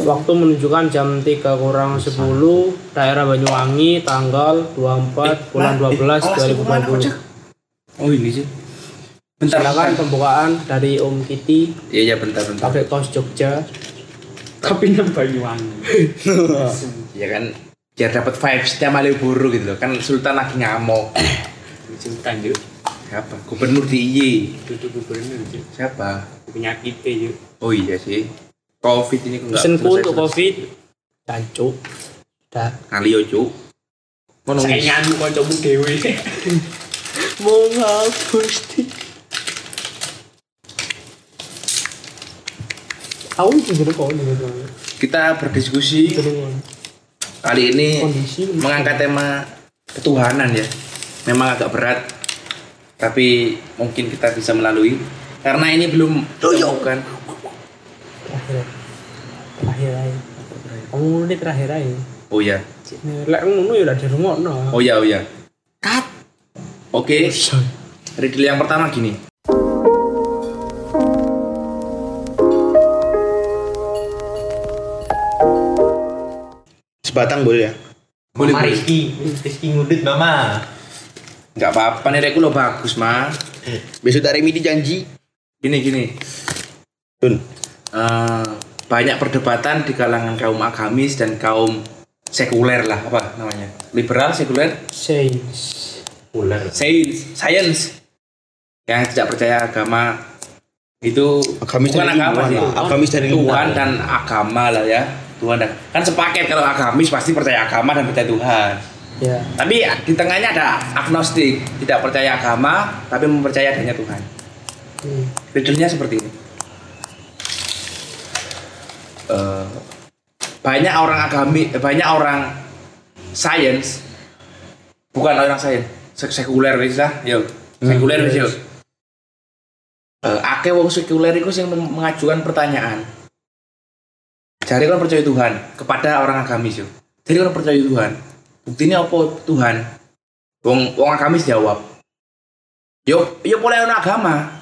Waktu menunjukkan jam 3 kurang 10 daerah Banyuwangi tanggal 24 bulan 12 2020. Oh ini sih. Bentar, Silakan pembukaan dari Om Kitty Iya iya bentar bentar. pakai kaos Jogja. Tapi nang Banyuwangi. Ya kan biar dapat vibes tiap Malioboro gitu loh. Kan Sultan lagi ngamuk. Sultan yuk. Siapa? Gubernur DIY. Duduk gubernur yuk. Siapa? Penyakitnya yuk. Oh iya sih. Covid ini kok enggak Pesenku untuk. Covid. Cancuk. Dah. Ngalio cuk. Ngono Saya wis. nganu kancamu dewe. Mau ngapus di. Aku juga kok ini Kita berdiskusi kali ini Kondisi. mengangkat tema ketuhanan ya. Memang agak berat, tapi mungkin kita bisa melalui karena ini belum ditemukan. Terakhir. Terakhir aja. Kamu ini terakhir aja. Oh ya, Lek ngono ya udah di rumah no. oh ya, oh ya. Cut. Oke, riddle yang pertama gini. Sebatang boleh ya? Boleh, Mama. Rizky, Rizky ngudut mama. Nggak apa-apa nih Reku lo bagus mah. Besok tak remedi janji. Gini gini. Dun. Eh, banyak perdebatan di kalangan kaum agamis dan kaum sekuler lah apa namanya liberal sekuler Sains. Ular. science science yang tidak percaya agama itu Agamis bukan agama sih lah. Agamis dari Tuhan Tuhan. dan agama lah ya Tuhan dan kan sepaket kalau agamis pasti percaya agama dan percaya Tuhan Ya. tapi di tengahnya ada agnostik tidak percaya agama tapi mempercayai adanya Tuhan Hmm. Riddle-nya seperti ini. Eh, banyak orang agami, eh, banyak orang science, bukan orang science, sek- sekuler wis lah, yo, sekuler wis yo. Eh, akeh wong sekuler iku sing mengajukan pertanyaan. Jadi kan percaya Tuhan kepada orang agamis yo. Jadi kan percaya Tuhan. Buktinya apa Tuhan? Wong wong agamis jawab. Yo, yo boleh agama.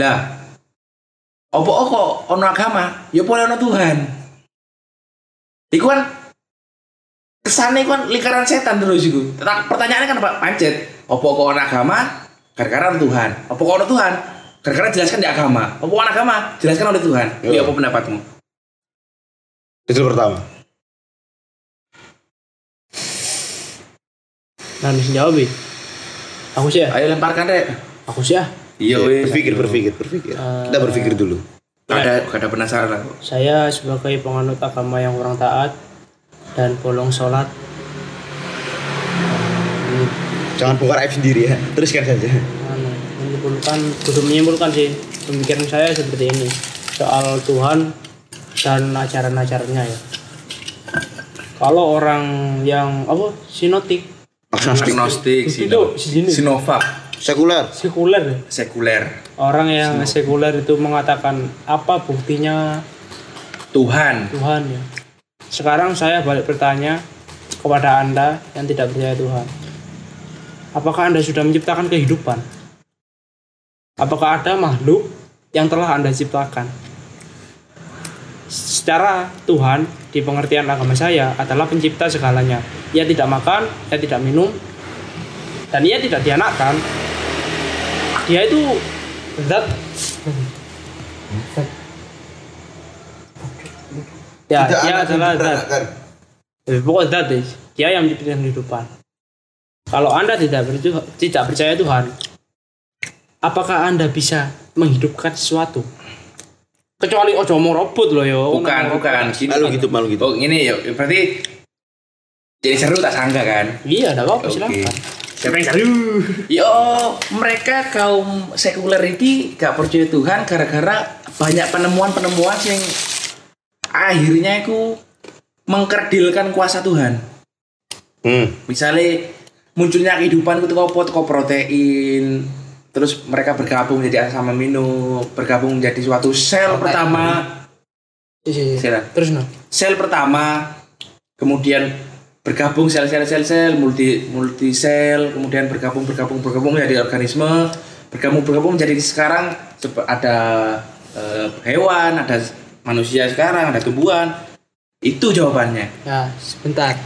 Lah, opo kok ono agama? Ya boleh ono Tuhan. Iku kan kesannya iku kan lingkaran setan terus iku. Tetap- Pertanyaannya kan Pak pancet, opo kok ono agama? Gara-gara Tuhan. Opo kok ono Tuhan? Gara-gara jelaskan di agama. Opo ono agama? Jelaskan oleh Tuhan. Iya apa pendapatmu? Itu pertama. Nah, bisa jawab ya. Aku sih ya. Ayo lemparkan deh. Aku sih ya. Iya, weh. berpikir, berpikir, berpikir. Eh, Kita berpikir dulu. Ada ada penasaran aku. Saya sebagai penganut agama yang kurang taat dan bolong sholat eh, Jangan bongkar aib sendiri ya. Teruskan saja. anu, menyimpulkan belum menyimpulkan sih pemikiran saya seperti ini soal Tuhan dan ajaran-ajarannya ya kalau orang yang apa sinotik Agnostik. Sino- Sinovac, Sekuler. sekuler ya. sekuler, orang yang sekuler itu mengatakan apa buktinya? Tuhan. Tuhan ya. Sekarang saya balik bertanya kepada anda yang tidak percaya Tuhan. Apakah anda sudah menciptakan kehidupan? Apakah ada makhluk yang telah anda ciptakan? Secara Tuhan di pengertian agama saya adalah pencipta segalanya. Ia tidak makan ia tidak minum dan ia tidak dianakkan dia itu zat ya dia adalah zat Eh, pokok zat deh. dia yang menciptakan kehidupan kalau anda tidak berju- tidak percaya Tuhan apakah anda bisa menghidupkan sesuatu kecuali ojo mau robot loh yo Bukan, bukan. Gini. Malu gitu, malu gitu. Oh, ini ya. Berarti jadi seru tak sangka kan? iya ada apa Oke. silakan Siapa yang seru? Yo, mereka kaum sekuler ini gak percaya Tuhan gara-gara banyak penemuan-penemuan yang akhirnya itu mengkerdilkan kuasa Tuhan. Hmm. Misalnya munculnya kehidupan itu kok teko protein, terus mereka bergabung menjadi asam amino, bergabung menjadi suatu sel pertama. Iya, iya. Sel, terus no sel pertama, kemudian bergabung sel-sel sel-sel multi multi sel, kemudian bergabung bergabung bergabung menjadi organisme, bergabung bergabung menjadi sekarang ada eh, hewan, ada manusia sekarang, ada tumbuhan. Itu jawabannya. Ya, sebentar.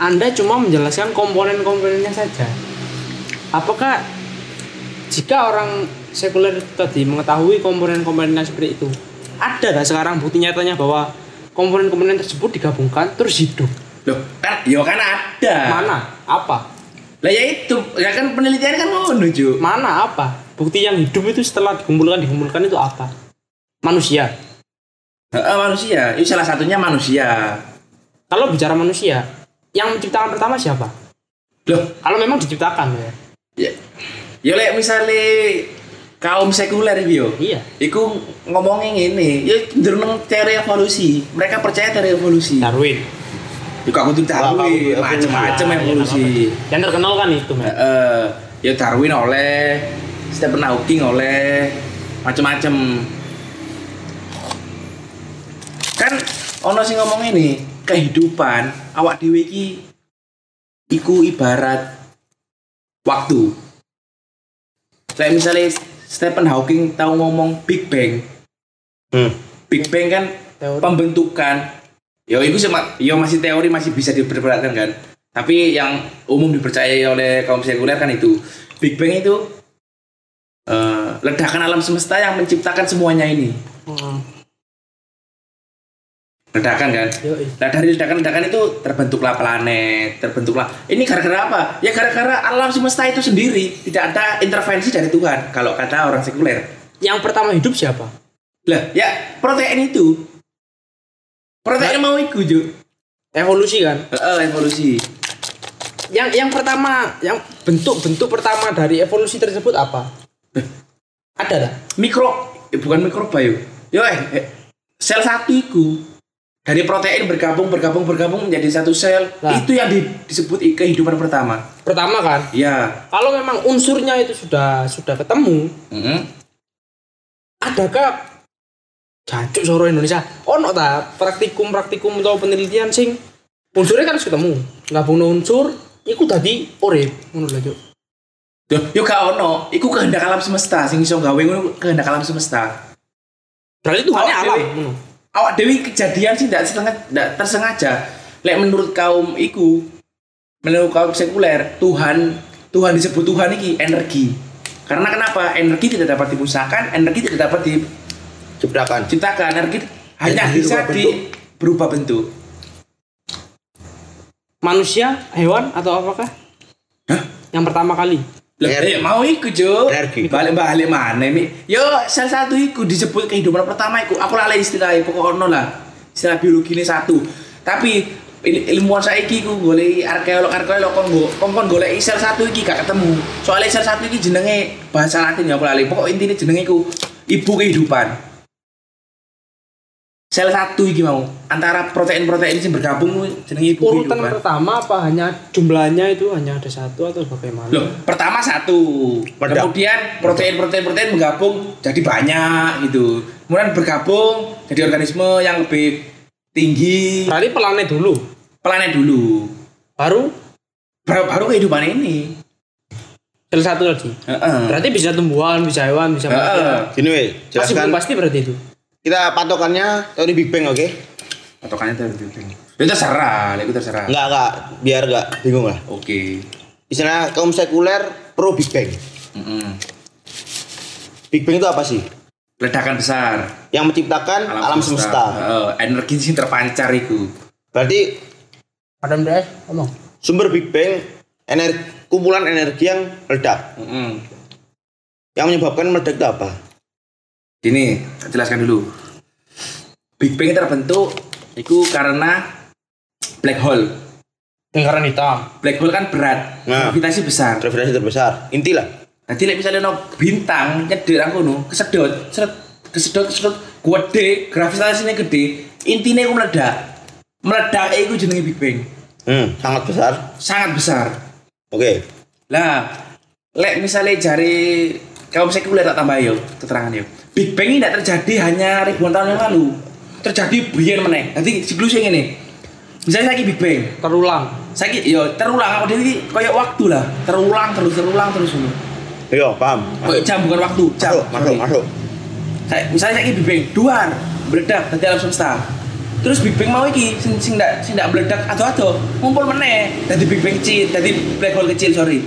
Anda cuma menjelaskan komponen-komponennya saja. Apakah jika orang sekuler tadi mengetahui komponen-komponennya seperti itu, ada nggak sekarang bukti nyatanya bahwa komponen-komponen tersebut digabungkan terus hidup? Loh, kan ya kan ada. Mana? Apa? Lah ya itu, ya kan penelitian kan ngono, Ju. Mana apa? Bukti yang hidup itu setelah dikumpulkan dikumpulkan itu apa? Manusia. Heeh, manusia. Itu salah satunya manusia. Kalau bicara manusia, yang menciptakan pertama siapa? Loh, Kalau memang diciptakan ya. ya ya lek misale kaum sekuler iki yo. Iya. Iku ngomongin ini, ya cenderung teori evolusi. Mereka percaya teori evolusi. Darwin. Ya kok kudu Wah, Darwin, macam-macam Iya, evolusi. Yang terkenal kan itu, men. Heeh. ya Darwin oleh Stephen Hawking oleh macam-macam. Kan ono sing ngomong ini, kehidupan awak dhewe iki iku ibarat waktu. Kayak misalnya Stephen Hawking tahu ngomong Big Bang. Hmm. Big Bang kan Teori. pembentukan ya itu cuma ya masih teori masih bisa diperdebatkan kan? Tapi yang umum dipercayai oleh kaum sekuler kan itu. Big Bang itu eh, ledakan alam semesta yang menciptakan semuanya ini. Hmm. ledakan kan? Yoi. nah dari ledakan-ledakan itu terbentuklah planet terbentuklah ini gara-gara apa? Ya gara-gara alam semesta itu sendiri. Tidak ada intervensi dari Tuhan kalau kata orang sekuler. Yang pertama hidup siapa? lah ya protein itu protein mau ikut Ju. Evolusi kan. Heeh, evolusi Yang yang pertama, yang bentuk-bentuk pertama dari evolusi tersebut apa? Ada tak? mikro eh, bukan mikroba yo yo eh, eh, sel satu itu dari protein bergabung bergabung bergabung menjadi satu sel Nah. itu yang di- disebut kehidupan pertama Pertama kan, ya kalau memang unsurnya itu sudah sudah ketemu, Mm-mm. adakah jancuk soro Indonesia? Ono ta praktikum-praktikum atau penelitian sing unsurnya kan harus ketemu. Gabung unsur, iku tadi urip ngono lho, Cuk. Yo, yo gak ono, iku kehendak alam semesta sing iso gawe ngono kehendak alam semesta. Berarti Awak alam ngono. Awak dewi kejadian sih tidak tersengaja. Lek menurut kaum iku, menurut kaum sekuler, Tuhan Tuhan disebut Tuhan iki energi. Karena kenapa? Energi tidak dapat dimusnahkan, energi tidak dapat Ciptakan. diciptakan, energi hanya Energi bisa di berubah bentuk. Manusia, hewan atau apakah? Hah? Yang pertama kali. Eh, mau iku, Jo. Balik-balik mana mi? Yo, salah satu iku disebut kehidupan pertama iku. Aku lali istilahnya pokoknya lah. Istilah biologi ini satu. Tapi il- ilmuwan saiki ku golek arkeolog arkeolog kon go kon kon golek sel satu iki gak ketemu. Soalnya sel satu iki jenenge bahasa Latin ya aku lali. Pokok intinya jenenge iku ibu kehidupan. Sel satu iki mau antara protein-protein yang bergabung ku jenenge ibu Urutan pertama apa hanya jumlahnya itu hanya ada satu atau bagaimana? Loh, pertama satu. Meledak. Kemudian protein-protein protein menggabung jadi banyak gitu. Kemudian bergabung jadi organisme yang lebih tinggi. Berarti planet dulu. Planet dulu. Baru Baru, baru kehidupan ini. sel satu lagi. Heeh. Berarti bisa tumbuhan, bisa hewan, bisa Heeh. manusia. Gini jelaskan. belum pasti berarti itu. Kita patokannya teori Big Bang, oke? Patokannya itu. Itu terserah, itu terserah. Enggak, enggak. Biar enggak bingung lah. Oke. Istilah kaum sekuler pro Big Bang. Mm-mm. Big Bang itu apa sih? Ledakan besar. Yang menciptakan alam, semesta. Heeh, energi sing terpancar itu. Berarti Adam DS ngomong. sumber Big Bang energi kumpulan energi yang meledak. Mm-mm. Yang menyebabkan meledak itu apa? Gini, jelaskan dulu. Big Bang terbentuk itu karena black hole. Lingkaran hitam. Black hole kan berat, Nah. gravitasi besar. Gravitasi terbesar. Inti lah. Nanti lek misalnya no bintang nyedot aku no, kesedot, seret, kesedot, kesedot, gede, gravitasinya gede, intinya aku meledak. Meledak itu jenenge Big Bang. Hmm, sangat besar. Sangat besar. Oke. Lah, lek misalnya jari kaum sekuler tak tambah yo keterangan yo. Big Bang ini tidak terjadi hanya ribuan tahun yang lalu. Terjadi biyen meneh. Nanti siklusnya ini. Misalnya lagi Big Bang, Terulang. saya yo terulang aku ini kayak waktu lah, terulang terus terulang terus dulu. Ayo, paham. Kayak jam bukan waktu, jam. Masuk, masuk, masuk. Kayak misalnya saya Big Bang, duar. meledak dadi alam semesta. Terus Big Bang mau iki sing sing ndak sing ndak meledak ado-ado ngumpul meneh dadi Big Bang kecil, dadi black hole kecil sorry.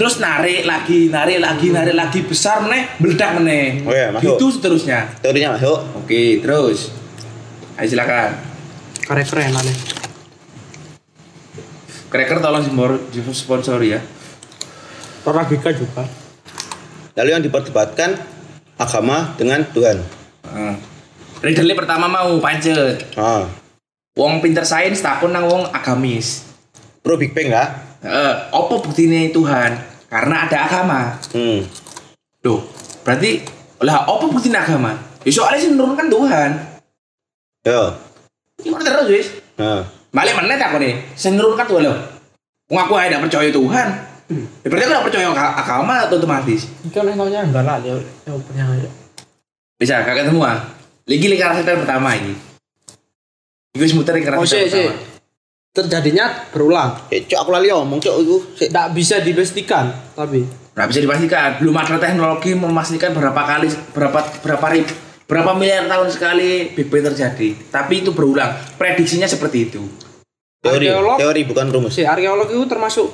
Terus narik lagi, narik lagi, narik lagi besar meneh, meledak meneh. Oh iya, masuk. Gitu seterusnya. Teorinya masuk. Oke, terus. Ayo silakan. Keren-keren aneh. Cracker tolong sponsor- sponsori ya. Torabika juga. Lalu yang diperdebatkan agama dengan Tuhan. Heeh. Ridley pertama mau pancet. Ah. Wong pinter sains takon nang wong agamis. Pro Big Bang ya? Heeh, apa buktine Tuhan? Karena ada agama. Hmm. Duh, berarti lah apa buktine agama? Ya soalnya sih menurunkan Tuhan. Yo. Ini terus wis. Nah. Balik mana tak nih? Saya menurunkan Tuhan loh. Wong aku aja tidak percaya Tuhan. Ya berarti aku tidak percaya aga- agama atau otomatis. Kan namanya enggak lah dia yang punya Bisa kakak semua. Lagi lagi karakter pertama ini. Iku wis muter karakter Oh, pertama. Terjadinya berulang. Eh, cok aku lali ngomong cok itu. Sik. Tidak bisa dipastikan, tapi Nggak bisa dipastikan. Belum ada teknologi memastikan berapa kali, berapa berapa rib, berapa miliar tahun sekali Big Bang terjadi. Tapi itu berulang. Prediksinya seperti itu. Teori, Arkeolog. teori bukan rumus. si arkeolog itu termasuk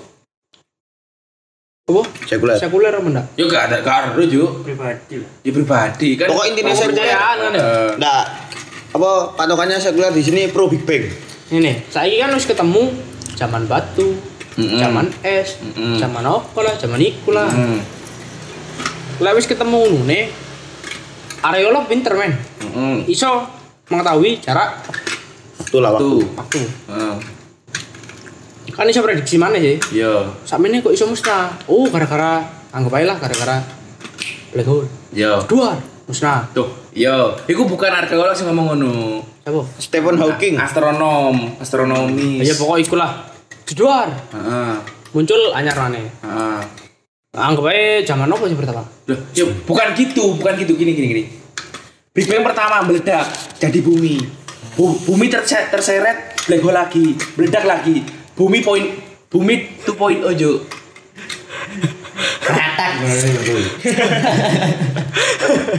apa? Sekuler. Sekuler apa enggak? Yuk gak ada ada juga. Pribadi lah. Ya pribadi kan. Pokok intinya sekuler. Kepercayaan kan ya? Nah, apa patokannya sekuler di sini pro Big Bang. Ini, saya kan harus ketemu zaman batu, Mm-mm. zaman es, Mm-mm. zaman apa lah, zaman iku lah. hmm, Lah wis ketemu nune. Arkeolog pinter men. hmm, Iso mengetahui jarak Itulah Tuh. waktu. waktu. hmm. Kan iso prediksi mana sih? Yo, Sampe ini kok iso musnah. Oh, gara-gara anggap aja lah gara-gara black hole. yo. Dua musnah. Tuh, yo. Iku bukan arkeolog sih ngomong ngono. Siapa? Stephen Hawking. Astronom, astronomi. Ya pokok ikulah. Jedor. Heeh. Muncul anyar mana? Heeh. Anggap aja zaman apa sih pertama? Loh, ya bukan gitu, bukan gitu. Gini, gini, gini. Big Bang pertama meledak jadi bumi. Bu- bumi terse- terseret black hole lagi, meledak lagi. Bumi poin bumi 2.0 jo.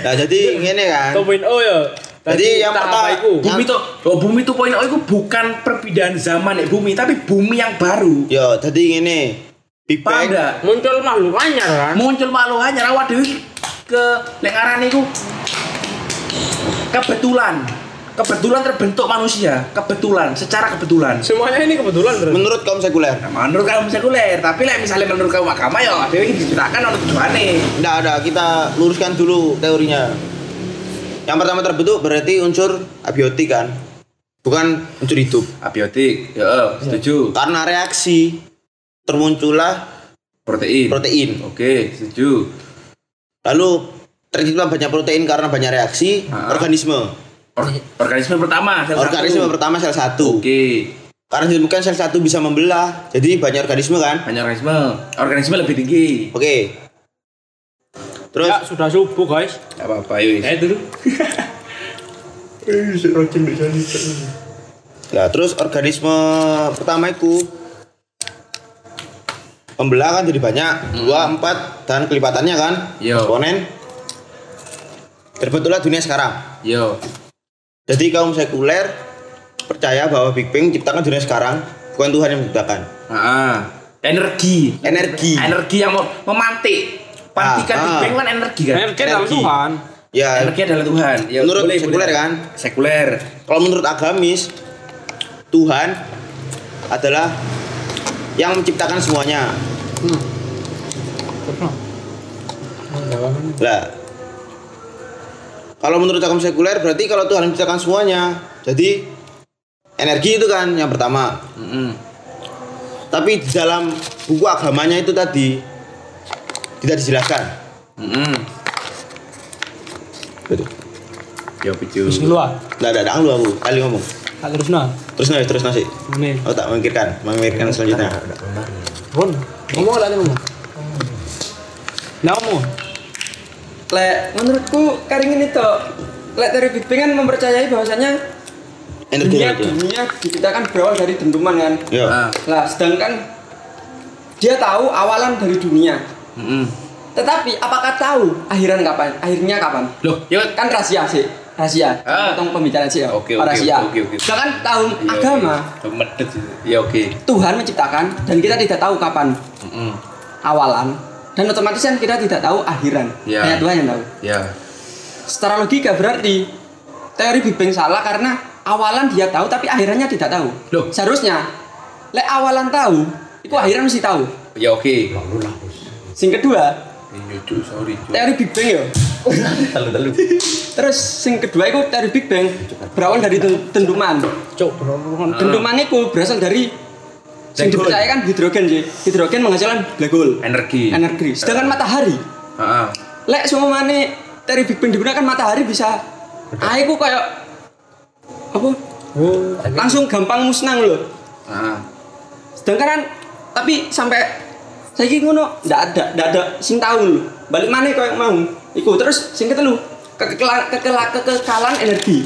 Nah, jadi ngene kan. oh ya. Jadi yang pertama itu Bumi tuh, oh, bumi 2.0 itu bukan perpindahan zaman ya bumi, tapi bumi yang baru. Yo, jadi ngene. Big Bang. muncul makhluk anyar kan? Muncul makhluk hanya rawat dewi ke lingkaran itu kebetulan kebetulan terbentuk manusia kebetulan secara kebetulan Semuanya ini kebetulan berarti. Menurut kaum sekuler. Nah, menurut kamu sekuler tapi lah misalnya menurut kamu agama ya ada yang diceritakan oleh tujuannya Enggak ada, kita luruskan dulu teorinya. Yang pertama terbentuk berarti unsur abiotik kan. Bukan unsur hidup. abiotik ya setuju Karena reaksi termuncullah protein protein. oke setuju Lalu tercipta banyak protein karena banyak reaksi Ah. organisme. Or- organisme pertama sel Organisme satu. pertama sel satu. oke Karena ditemukan sel satu bisa membelah, jadi banyak organisme kan. banyak organisme organisme lebih tinggi Oke. Terus Ya sudah subuh guys. Gak apa-apa yuk Eh dulu. Eh. Nah, terus organisme pertama itu membelah kan jadi banyak, dua, empat, dan kelipatannya kan, Yo. eksponen. Terbentuklah dunia sekarang. yo Jadi kaum sekuler percaya bahwa Big Bang ciptakan dunia sekarang, bukan Tuhan yang menciptakan. Ah, energi Energi. energi yang mau memantik pantikan Ah, Big ah. Bang kan energi kan Energi adalah Energi. Tuhan. Ya, energi adalah Tuhan ya, menurut sekuler kan, sekuler kalau menurut agamis, Tuhan adalah yang menciptakan semuanya. Hmm. Lah, kalau menurut agama sekuler berarti kalau Tuhan menciptakan semuanya, jadi energi itu kan yang pertama. Mm-mm. Tapi di dalam buku agamanya itu tadi tidak dijelaskan. Mm-mm. Betul. ya picu Terus keluar. Nggak ada, ada lu aku kali ngomong. Tak terus nah. Terus nasi, terus. Ini. Aku tak memikirkan, memikirkan selanjutnya. Ron. Ngomong lah ngomong. Nah, ngomong. Lek menurutku karingin itu Lek teori Big Bang kan mempercayai bahwasanya Energi dunia itu. dunia diciptakan berawal dari dentuman kan. Ya. Ah. Lah sedangkan dia tahu awalan dari dunia. Mm-mm. Tetapi apakah tahu akhiran kapan? Akhirnya kapan? loh ya Kan rahasia sih. rahasia. Ah. Potong pembicaraan sih ya. Oke, oke, rahasia. oke, oke. Sedangkan tahun Iya, agama. Ya oke. Tuhan menciptakan dan kita tidak tahu kapan Mm-mm. awalan dan otomatis kan kita tidak tahu akhiran. Iya. Hanya Tuhan yang tahu. Ya. Secara logika berarti teori Big Bang salah karena awalan dia tahu tapi akhirannya tidak tahu. Loh. Seharusnya lek awalan tahu, itu akhiran mesti tahu. Ya oke. Sing kedua, teori Big Bang ya. Terus sing kedua itu teori Big Bang berawal dari den- dentuman. Cok, bro. Dentuman itu berasal dari yang dipercaya kan hidrogen sih. Hidrogen menghasilkan black hole. Energi. Energi. Sedangkan matahari, Heeh. lek semua mana teori Big Bang digunakan matahari bisa air ku kayak apa? Langsung gampang musnah loh. Heeh. Sedangkan kan, tapi sampai saya ngono ndak ada ndak ada sing tahu lho. Balik mana kayak mau. Iku terus sing ketelu kekekalan kekekalan energi.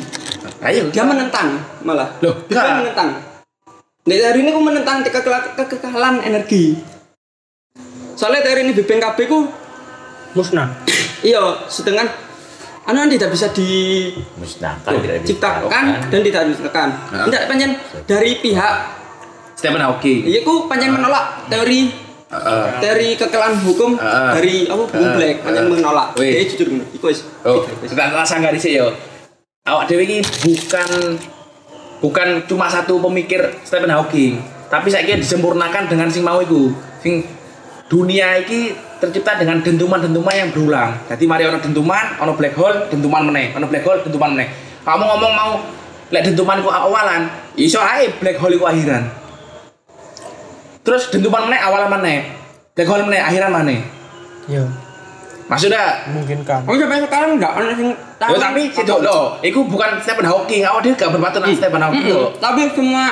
Ayo. Dia menentang malah. Loh, dia menentang. Nek teori ini ku menentang kekekalan energi. Soalnya teori ini Big Bang KB ku Musnah. iya sedangkan anu kan tidak bisa Musnahkan tidak diciptakan dan tidak ditekan. Nah. Tidak panjang dari pihak Stephen Hawking. iya ku panjang menolak teori Heeh. teori kekelahan hukum Ah. dari apa hukum Ah. black panjang Ah. menolak. Wih. Jadi jujur ngono. Iku wis. Oh, tak tak sanggah dhisik yo. Awak dhewe iki bukan bukan cuma satu pemikir Stephen Hawking, tapi saiki disempurnakan dengan sing mau iku. Sing dunia iki tercipta dengan dentuman-dentuman yang berulang. Jadi mari ono dentuman, ono black hole, dentuman meneh, ono black hole, dentuman meneh. Kamu ngomong mau lek dentuman ku awalan, iso ae black hole iku akhiran. Terus dentuman meneh awalan meneh. Black hole meneh akhiran meneh. Yo, Maksudnya mungkin kan. Oh sampai sekarang enggak ada sing tahu. Yo tapi itu loh, itu bukan Stephen Hawking. Awak dia gak berpatut dengan Stephen Hawking loh. Tapi semua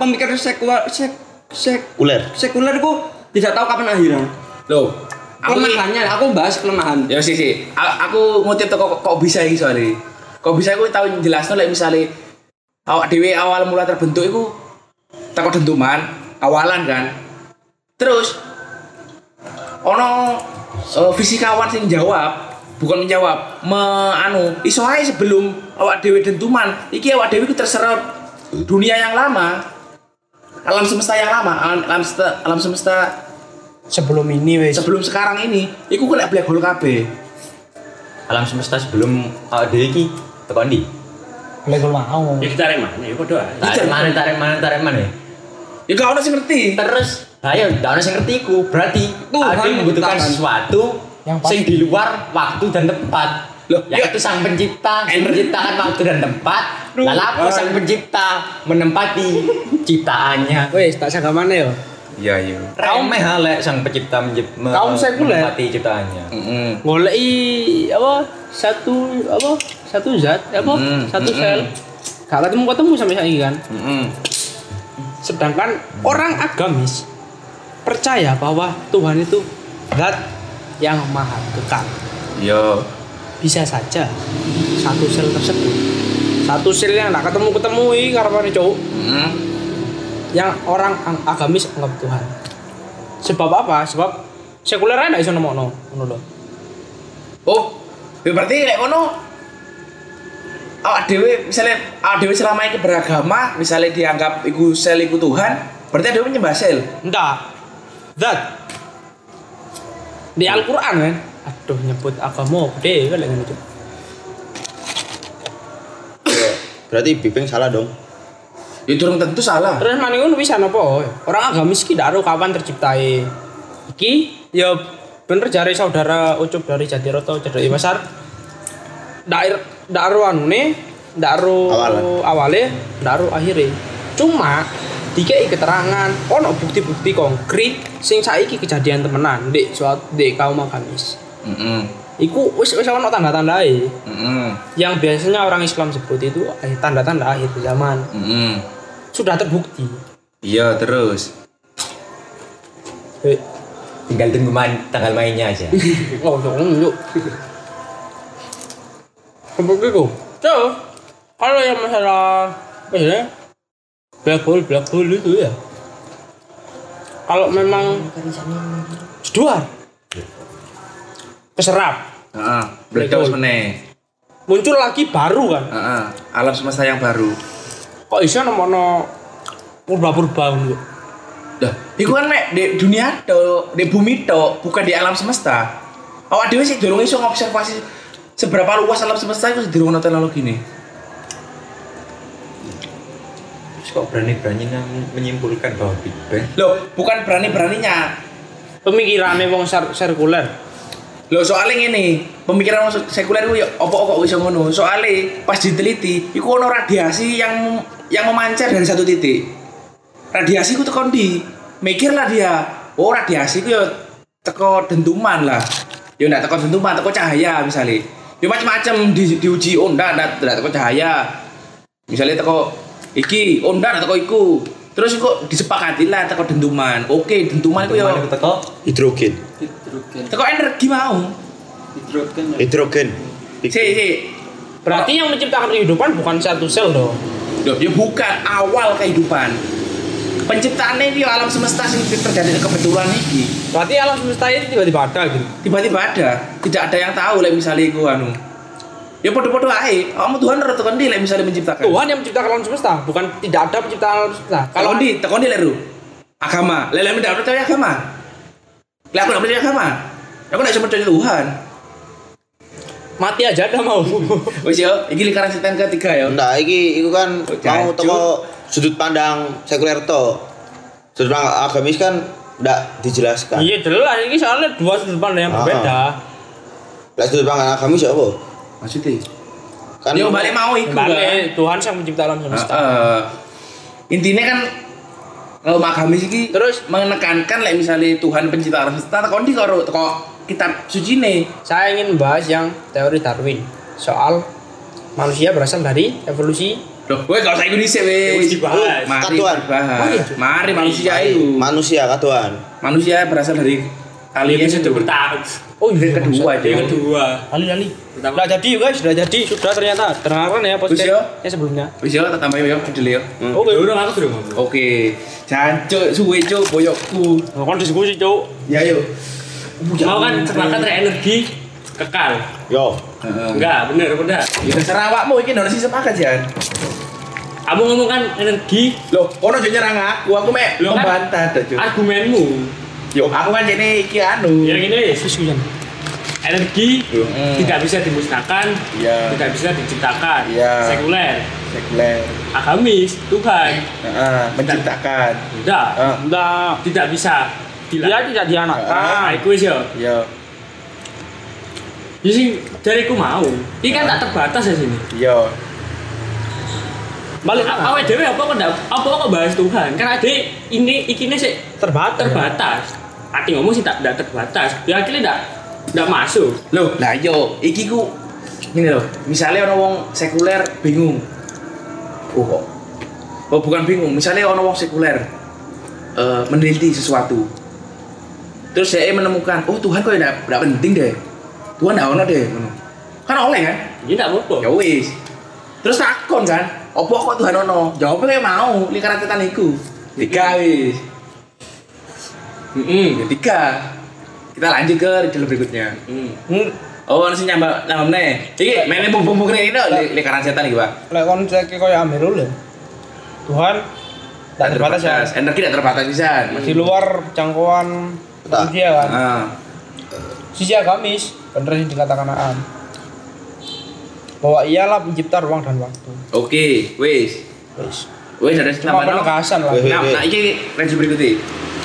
pemikir sekuler sek, sek, Uler. sekuler itu tidak tahu kapan akhiran. Loh, aku Kelemahannya, aku bahas kelemahan. ya sih sih. Aku ngutip tuh kok, kok bisa ini soalnya. Kok bisa aku tahu jelas like misalnya awak dewi awal mula terbentuk itu takut dentuman awalan kan. Terus ono eh, fisikawan sing jawab bukan menjawab me anu iso ae sebelum awak dewi dentuman iki awak dewi ku terserap dunia yang lama alam semesta yang lama alam, alam semesta alam semesta Sebelum ini wes. sebelum sekarang ini iku kena black hole kabeh Alam semesta sebelum awak dhewe iki tekan ndi? Lego mau. Ya kita rek mana? Ya podo ae. Tarik mana tarik mana tarik mana? ya gak ono sing ngerti Terus ayo ndak ono sing ngerti iku. Berarti Tuhan ada yang membutuhkan menciptakan. sesuatu Yang pasti. sing di luar waktu dan tempat. Loh, yaitu ya. sang pencipta, sang Ener- menciptakan waktu dan tempat. Lalu apa sang pencipta menempati ciptaannya? Wes, tak sagah mana yo. iya iya Remeh ha, lek sang pencipta Kaum sekuler. menempati ciptaannya. Heeh. Golei apa satu apa satu zat apa Mm, satu mm, sel. Gak ketemu ketemu sampai saiki kan. Heeh. Sedangkan orang agamis percaya bahwa Tuhan itu zat yang maha kekal. Yo. Bisa saja satu sel tersebut satu sel yang gak ketemu ketemu ini karena cowok Heeh. yang orang ang- agamis anggap Tuhan. Sebab apa? Sebab sekuler aja iso nemokno ngono lho. Oh, ya berarti lek ngono awak dhewe misalnya awak dhewe selama ini beragama, misalnya dianggap iku sel iku Tuhan, berarti dhewe menyembah sel. Enggak. Zat. Di Al-Qur'an kan. Aduh nyebut agama gede kan itu. Berarti Big Bang salah dong. Ya durung tentu salah. Terus mana ngono bisa napa? Orang agamis ki ndak ero kapan terciptai. Iki ya bener jari saudara ucup dari Jatiroto Cedek Pasar. Ndak er- ndak ero anune, ndak ero Awalan. awale, ndak ero akhire. Cuma dikei keterangan ono bukti-bukti konkret sing saiki kejadian temenan di suatu di kaum agamis. Heeh. Iku wis wis ono tanda-tandae Heeh. yang biasanya orang Islam sebut itu eh, tanda-tanda akhir zaman. Heeh. Sudah terbukti. Iya, terus. Eh, Tinggal tunggu main, tanggal mainnya aja. Oh, dong, yuk. Begitu. So, kalau yang masalah ya? Black hole, black hole itu ya. Kalau memang jeduar, keserap, Heeh. Meledos meneh. muncul lagi baru kan. Heeh, alam semesta yang baru. Kok iso nemono purba-purba ngono. Dah, iku kan mek di dunia to, di bumi to, bukan di alam semesta. Awak dhewe sih durung iso ngobservasi seberapa luas alam semesta itu durung ono teknologi nih. Terus kok berani-beraninya menyimpulkan bahwa Big Bang Loh, bukan berani-beraninya. Pemikirannya wong sirkuler. Loh, soalnya ini pemikiran wong sekuler itu ya opo kok iso ngono. Soalnya pas diteliti, iku ono radiasi yang yang memancar dari satu titik. Radiasi ku tekan di mikirlah dia. Oh, radiasi ku ya teko dentuman lah. Ya ndak teko dentuman, teko cahaya misalnya. Ya macam-macam di, diuji oh ndak ndak ndak teko cahaya. Misalnya teko iki, oh ndak ndak teko iku. Terus kok disepakati lah teko dentuman. Oke, dentuman itu ya teko Hidrogen. hidrogen teko energi mau. hidrogen Hidrogen. Si, si, Berarti yang menciptakan kehidupan bukan satu sel dong. Loh, ya bukan awal kehidupan. Penciptaannya itu alam semesta sing terjadi kebetulan ini. Berarti alam semesta ini tiba-tiba ada gitu. Tiba-tiba ada, tidak ada yang tahu lah misalnya iku anu. Ya podo-podo ae, kamu Tuhan ora tekan di lek misalnya menciptakan. Tuhan yang menciptakan alam semesta, bukan tidak ada penciptaan alam semesta. Kalau di tekan di leru. Agama, lele tidak percaya agama. Lek aku tidak percaya agama. Aku tidak bisa percaya Tuhan. mati aja ada mau. Wis yo, iki lingkaran setan ketiga ya. Nah, iki iku kan Oh, mau teko sudut pandang sekuler to. Sudut pandang agamis kan ndak dijelaskan. Iya jelas ini soalnya dua sudut pandang yang Ah. berbeda. Lah sudut pandang agamis ya apa? Maksudnya? Kan Yo balik mau iku kan. Tuhan yang mencipta alam semesta. Heeh. intinya kan kalau agamis iki Terus? menekankan like misalnya Tuhan pencipta alam semesta tekon di karo teko kitab suci nih Saya ingin membahas yang teori Darwin soal manusia berasal dari evolusi. loh gue gak usah Indonesia wes dibahas. mari Katuan. dibahas Mari. mari manusia itu manusia katuan. manusia berasal dari Kalian episode itu pertama. Oh Yang kedua aja Yang kedua. Lali. Pertama. Sudah jadi guys, sudah jadi, sudah ternyata terangkan ya ya? podcastnya sebelumnya. wis yo tak tambah yo dulu yo Oke. Ya udah aku sudah ngomong. oke jancuk suwe cuk boyokku Nah, kan diskusi cowok. ya yo Mau kan sepakat energi kekal. Yo. Enggak, bener bener. Ya terserah awakmu iki ndak sih sepakat Jan. Kamu ngomong kan energi Loh, kono aja nyerang aku, aku mek kan? membantah dah, Cuk. argumenmu. Yo, aku kan jene iki anu. Ya gini, Diskusian. energi Hmm. tidak bisa dimusnahkan, Iya. tidak bisa diciptakan. Iya. Sekuler, Sekuler. agamis, Tuhan. Heeh, menciptakan. Tidak, Heeh. Enggak. tidak bisa. Dia Tidak. tidak dianakkan. Ah, iku wis yo. Yo, Ya sing dari ku mau. Ini kan tak terbatas ya sini. yo. Balik A- Awake dhewe apa kok ndak apa kok bahas Tuhan? Kan ade ini ikine sih terbatas. terbatas. Ati ngomong sih tak ndak terbatas. Ya akhirnya ndak ndak masuk. Loh, lah yo, iki ku ini loh. Misalnya orang wong sekuler bingung. Oh, kok. Oh, bukan bingung. Misalnya orang wong sekuler eh, meneliti sesuatu. Terus saya menemukan, oh Tuhan kok tidak tidak penting deh. Tuhan tidak ono deh. Kan oleh kan? Ini ndak apa-apa. Ya wis. Terus takon kan, opo kok Tuhan ono? Jawabnya kayak mau, lingkaran setan iku. Tiga wis. Heeh. Ya, tiga. Kita lanjut ke ridel berikutnya. Hmm. Hmm, Oh, nasi nyambak nambah meneh. Iki mainnya bung-bung ini dong, li- lingkaran setan iki, Pak. lek kon cek kaya Amirul ya. Tuhan tidak terbatas ya. Energi tidak terbatas bisa. Di luar jangkauan Tak. manusia kan. Ah. Sisi agamis, bener yang dikatakan Am. Bahwa ialah pencipta ruang dan waktu. Oke, wis. Wis. Wis ada Cuma penegasan lah. Nah, nah iki range berikutnya.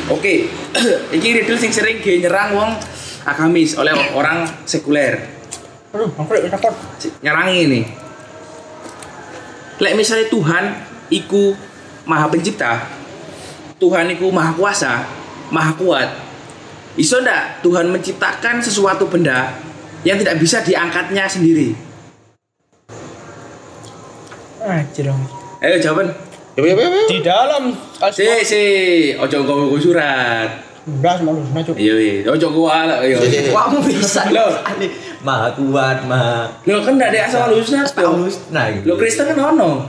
Oke. iki riddle sing sering ge nyerang wong agamis oleh orang sekuler. Aduh, angkrek takut. nyerangi ini. Lek misalnya Tuhan iku maha pencipta, Tuhan iku maha kuasa, maha kuat. Iso ndak Tuhan menciptakan sesuatu benda yang tidak bisa diangkatnya sendiri? Anjir. dong. Ayo jawaban. Ya ya ya. ya. Di dalam Si si, ojo nggawa surat. Udah semua lu nah, Cuk. Iya iya, ojo gua lah. Iya. Si, si, si. Kamu bisa Loh. Ani, Maha kuat, maha Lo kan ndak ada asal usulnya Paulus. Nah, Lo Kristen kan ono.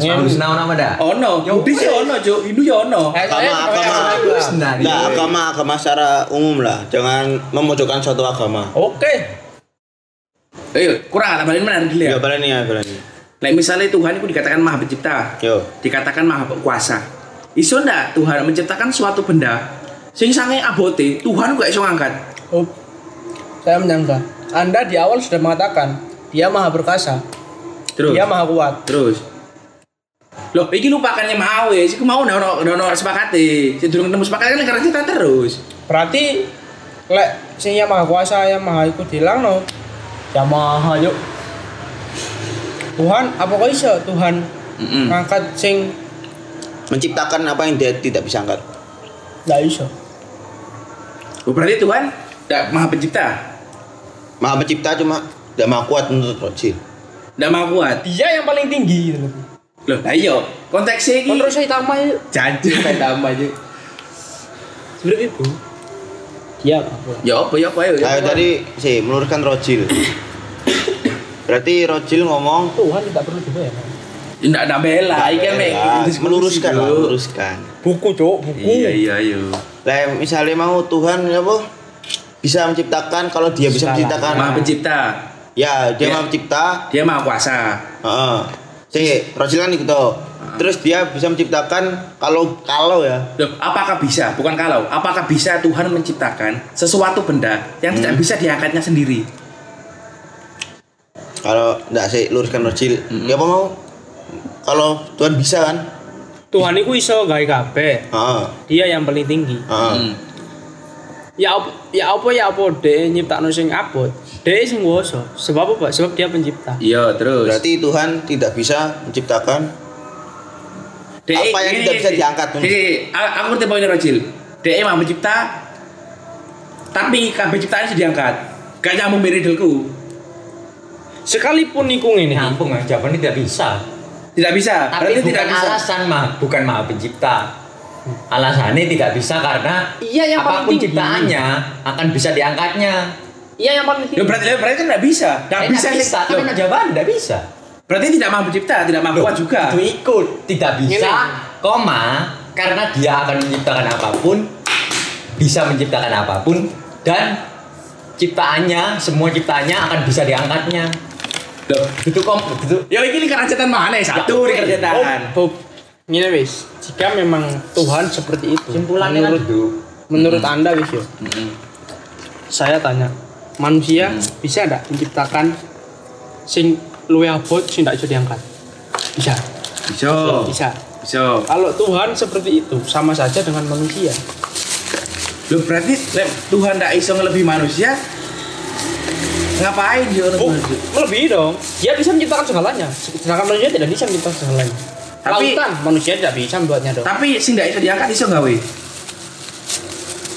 Paulus naon nama dah? Ono. Buddhis ya ono, Cuk. Hindu ya ono. Eh, Agama agama. Nah, Lah, agama agama secara umum lah. Jangan memojokkan suatu agama. Oke. Ayo, kurang tak balik mana dulu ya. Ya balani ya balani. Like misalnya Tuhan itu dikatakan maha pencipta, Yo. dikatakan maha kuasa. Iso ndak Tuhan menciptakan suatu benda sing sange abote Tuhan gak iso ngangkat. Oh, saya menyangka. Anda di awal sudah mengatakan dia maha perkasa, Terus. dia maha kuat. Terus. Loh, iki lupakannya mau ya, sih mau ndak ono ndak ono sepakate. Sing durung ketemu sepakat kan karena cerita terus. Berarti lek sing yang maha kuasa yang maha ikut hilang no. Ya maha yuk. Tuhan apa kok iso Tuhan Mm-mm. ngangkat sing Menciptakan apa yang dia tidak bisa angkat. nggak iso. Oh, berarti Tuhan ndak maha pencipta, Maha pencipta cuma tidak maha kuat menurut Rojil. ndak maha kuat. Dia yang paling tinggi gitu. Loh, iya, konteksnya saya tambah yuk. janji kayak tambah aja. Sebenarnya itu. Ya apa ya apa ya. Ayo tadi sih meluruskan Rojil. Berarti Rojil ngomong Tuhan tidak perlu juga ya. Ndak ndak bela, iki kan meluruskan lah, meluruskan. Buku cok, buku. Iya iya iya. Lah misalnya mau Tuhan ya apa? Bisa menciptakan kalau dia bisa, menciptakan. Maha pencipta, Ya, dia Ya. maha pencipta. dia maha kuasa. Heeh. Si Rojil kan gitu. Terus dia bisa menciptakan kalau kalau ya. Loh, apakah bisa? Bukan kalau, apakah bisa Tuhan menciptakan sesuatu benda yang tidak bisa diangkatnya sendiri? Kalau enggak sih luruskan Rojil. Ya apa mau? Kalau Tuhan bisa kan? Tuhan itu iso gawe kabeh. Heeh. Dia yang paling tinggi. Heeh. Hmm. Ya apa ya apa ya apa deh nyiptakno sing abot. Deh sing kuwasa. Sebab apa? Sebab dia pencipta. Iya, terus. Berarti Tuhan tidak bisa menciptakan DE, apa yang tidak bisa diangkat? Gini, a- aku ngerti poinnya Rojil. DE maha mencipta, tapi kabeh ciptaan sudah diangkat. Gak nyambung beridilku. Sekalipun iku ngene. Nyambung ya, jawabannya tidak bisa. Tidak bisa. Tapi Berarti bukan tidak bisa. alasan mah, bukan maha pencipta. Alasannya tidak bisa karena Iya, yang apa pun ciptaannya akan bisa diangkatnya. Iya yang paling tinggi. berarti, berarti kan tidak bisa. Tidak Eh, bisa. nggak bisa, Loh, kan jawaban, tidak bisa. berarti tidak maha pencipta, tidak maha kuat juga. Itu ikut, tidak bisa, Gini. koma, karena dia akan menciptakan apa pun, bisa menciptakan apa pun, dan ciptaannya, semua ciptaannya akan bisa diangkatnya. Loh, Itu kom, itu Ya ini kerajaan mana ya? Satu Ya, kerajaan. Oh, Ini wis, jika memang Tuhan seperti itu, simpulannya kan menurut itu. menurut Anda wis yo. Mm-mm. Saya tanya, manusia bisa enggak menciptakan sing luwe abot sing enggak bisa diangkat? Bisa. Bisa. Bisa. Bisa. Kalau Tuhan seperti itu sama saja dengan manusia. Loh berarti Tuhan tidak iso ngelebihi manusia ngapain dia orang Oh, manusia? melebihi dong. Dia bisa menciptakan segalanya. Sedangkan manusia tidak bisa menciptakan segalanya. Tapi- Lautan manusia tidak bisa membuatnya dong. Tapi sing tidak iso diangkat iso gawe.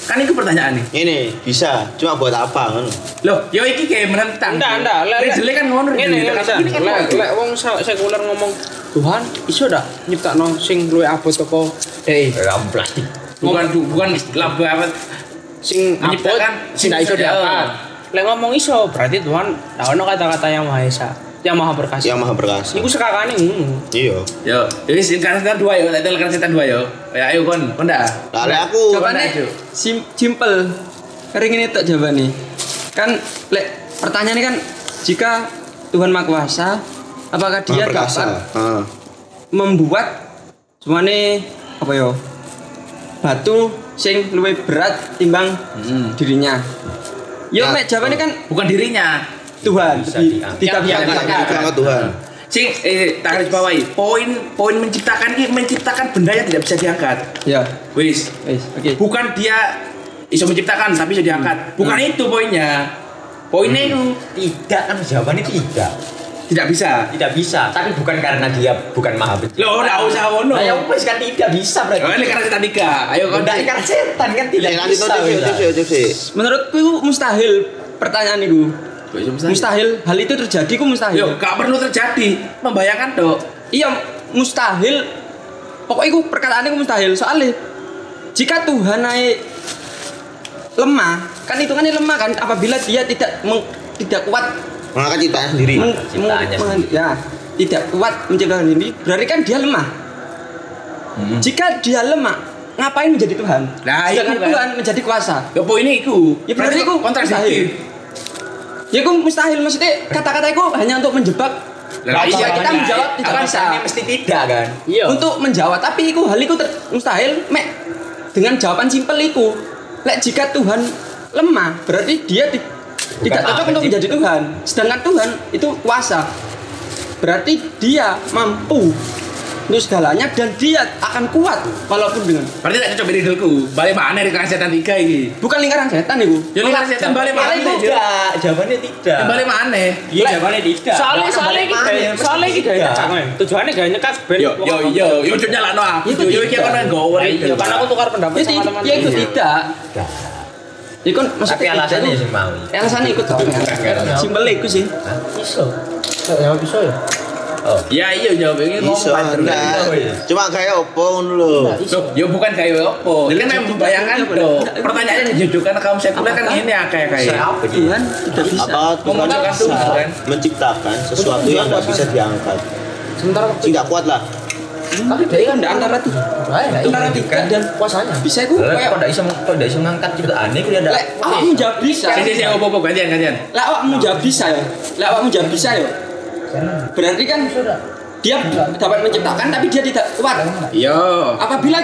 Kan itu pertanyaan nih. ini bisa, cuma buat apa kan? Loh, yo iki kayak menentang. Enggak, enggak. Lek lek jelek kan ngono ini kan Lek lek wong sekuler ngomong Tuhan iso dak nyiptakno sing luwih abot teko dhek. Dalam plastik. bukan bukan laba apa Sing Menciptakan sing iso diangkat. Lek ngomong iso berarti Tuhan ono kata-kata yang maha esa, yang maha perkasa. Yang maha perkasa. Iku sekakane ngono. Iya. Yo, jadi sing kan setan dua yo, tak kan setan dua yo. Ya ayo kon, kon dah. Lah lek aku Jawabannya Ayo. sim simple. Kering ini tak jawabannya. Kan lek pertanyaannya kan jika Tuhan Maha Kuasa, apakah dia maha dapat Heeh. membuat semuanya apa yo? Batu sing luwih berat timbang Hmm. dirinya. Yo Ya. mek jawabannya kan Bukan dirinya. Tuhan, Bisa Di- tidak bisa angkat Tuhan. Sing eh tak garis bawahi. Poin poin menciptakan ini menciptakan benda yang tidak bisa diangkat. Ya, Wis. wis, oke. Bukan dia iso menciptakan tapi iso diangkat. Bukan itu poinnya. Poinnya itu Tidak kan jawabannya tidak. Tidak bisa. Tidak bisa, tapi bukan karena dia bukan maha pencipta. Lo udah usah ngono. Nah, ya wes kan tidak bisa berarti. Oh, ini karena setan tiga. Ayo kon. Udah ikan setan kan tidak Ya, lanjut bisa. Menurutku itu mustahil pertanyaan itu. Mustahil. Mustahil, hal itu terjadi ku mustahil. Yo, gak perlu terjadi. Membayangkan dok. Iya, mustahil. Pokoknya itu perkataan itu mustahil. Soalnya jika Tuhan naik lemah, kan hitungannya lemah kan apabila dia tidak meng- tidak kuat Mengangkat ciptaan sendiri. meng- Ciptaannya meng- meng- ya, tidak kuat menciptakan diri, berarti kan dia lemah. Jika dia lemah, ngapain menjadi Tuhan? Nah, Sedangkan kan. Tuhan menjadi kuasa. Ya poinnya itu. Ya berarti itu kontradiktif. Ya itu mustahil maksudnya kata-kata itu hanya untuk menjebak. Lah, Jika iya, kita menjawab tidak bisa. Mesti tidak kan? Iya. Untuk menjawab tapi itu hal itu ter- mustahil mek dengan jawaban simpel itu. Lek jika Tuhan lemah berarti dia ti- tidak cocok untuk menjadi Tuhan. Sedangkan Tuhan itu kuasa. Berarti dia mampu untuk segalanya dan dia akan kuat walaupun dengan Berarti tak cocok bedilku. Balik mana di kelas setan tiga ini? bukan lingkaran setan itu. Ya lingkaran setan balik mana? Jawabannya tidak, jawabannya tidak. Balik mana? Iya jawabannya tidak. Soalnya soalnya mesti soalnya tidak. nyekak men. Tujuannya gaya nyekat ben. Yo yo yo yo coba nyala no aku. Itu Yo iki tidak. kan gower Iya, itu. karena aku tukar pendapat Ya, sama teman. ya itu tidak. Ya kan Tapi maksudnya alasannya itu- sih mau. alasannya ikut simpel itu sih. Iso. Ya bisa ya. Oh. Ya iya jawab ini Iso, enggak. Cuma kayak opo ngono lho. Loh, ya bukan kayak apa. Ini kan memang bayangan tuh. Pertanyaannya jujur karena kaum sekuler kan ini ya kayak kayak. Siapa? Tuhan tidak bisa. Apa Tuhan bisa Tuhan. menciptakan sesuatu yang tidak bisa diangkat. Sementara Tidak kuat lah. Tapi dia kan tidak antara tiga, antara tiga dan kuasanya. bisa Lah kayak kok ndak iso kok ndak iso ngangkat ciptaan ini dia ada. lek awakmu jawab bisa. Si si si opo opo gantian gantian. Lek awakmu jawab bisa ya. Lek awakmu jawab bisa ya. Berarti kan dia dapat menciptakan tapi dia tidak kuat. Iya. Apabila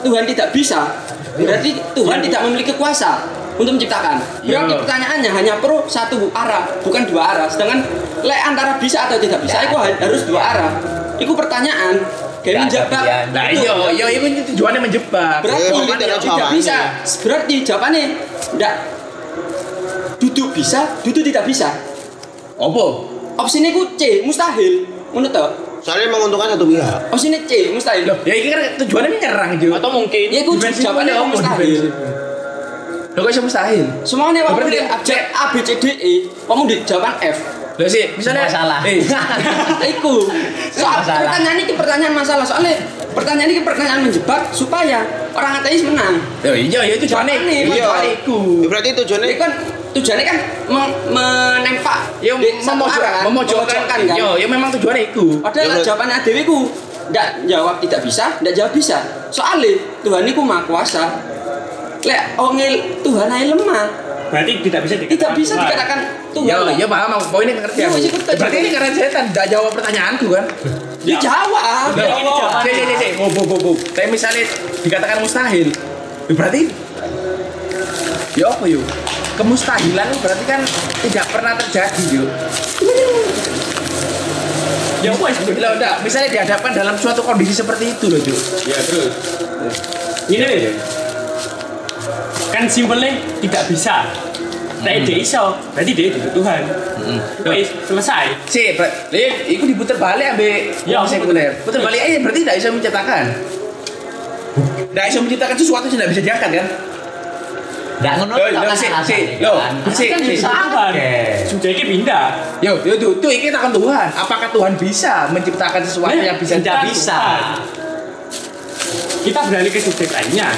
Tuhan tidak bisa, berarti Tuhan tidak memiliki kuasa untuk menciptakan. Berarti Iya. pertanyaannya hanya perlu satu arah, bukan dua arah. Sedangkan lek antara bisa atau tidak bisa, itu ha- harus dua arah. Itu pertanyaan. Kayak menjebak. Nah Itu. iya iya itu tujuannya menjebak. Berarti Eh, tidak, tidak bisa. Berarti jawabannya tidak duduk bisa, duduk tidak bisa. Opo? Opsinya ku C, mustahil. Menurut tau? Soalnya menguntungkan satu pihak. Opsinya C, mustahil. Loh, ya ini kan tujuannya menyerang juga. Atau mungkin Ya ku jawabannya apa? mustahil. Loh kok bisa mustahil? Semuanya waktu Berarti- A B C D E, kamu di jawaban F. Loh sih, misalnya Masalah. Eh, Iku. Soal Masalah. pertanyaan ini pertanyaan masalah. Soalnya pertanyaan ini pertanyaan menjebak supaya orang ateis menang. Yo iya iya tujuannya. Jawabannya, Iya, iku. Berarti tujuannya Ini kan tujuannya kan mem- menempak Ya di satu memojok, arah kan, memojokkan kan. Yo, ya memang tujuannya iku. Padahal Ya, jawabannya Dewi ku nggak jawab tidak bisa, nggak jawab bisa. Soalnya Tuhan itu maha kuasa. Lek ongel Tuhan aja lemah, Berarti tidak bisa dikatakan tidak bisa Tuhan. dikatakan Tuhan. Ya, ya paham, aku. poinnya ngerti Iya, aku. ikut Berarti ini karena setan tidak jawab pertanyaanku kan? Dijawab. Loh, ini jawabannya. Cek, cek. Oh, bu, bu, bu. Tapi misalnya dikatakan mustahil, ya berarti ya apa yuk? Kemustahilan berarti kan tidak pernah terjadi yuk. Ya wes. Loh, enggak, misalnya dihadapkan dalam suatu kondisi seperti itu loh, Cuk. Ya terus. Ini nih. Kan simpelnya tidak bisa. Nah, dia iso, berarti dia juga Tuhan. Wes, selesai. Si, lihat, itu diputar balik ambil Ya, ya, sekuler. Putar balik aja berarti tidak bisa menciptakan. Tidak bisa menciptakan sesuatu yang tidak bisa diangkat kan? Ndak ngono tok kan sik, alasannya, sik. Loh, kan. sik, Kan. Oke. Sudah ini pindah. Yo, yo, tuh, tuh, ini takkan Tuhan. Apakah Tuhan bisa menciptakan sesuatu yang bisa tidak bisa. Kita beralih ke subjek lainnya.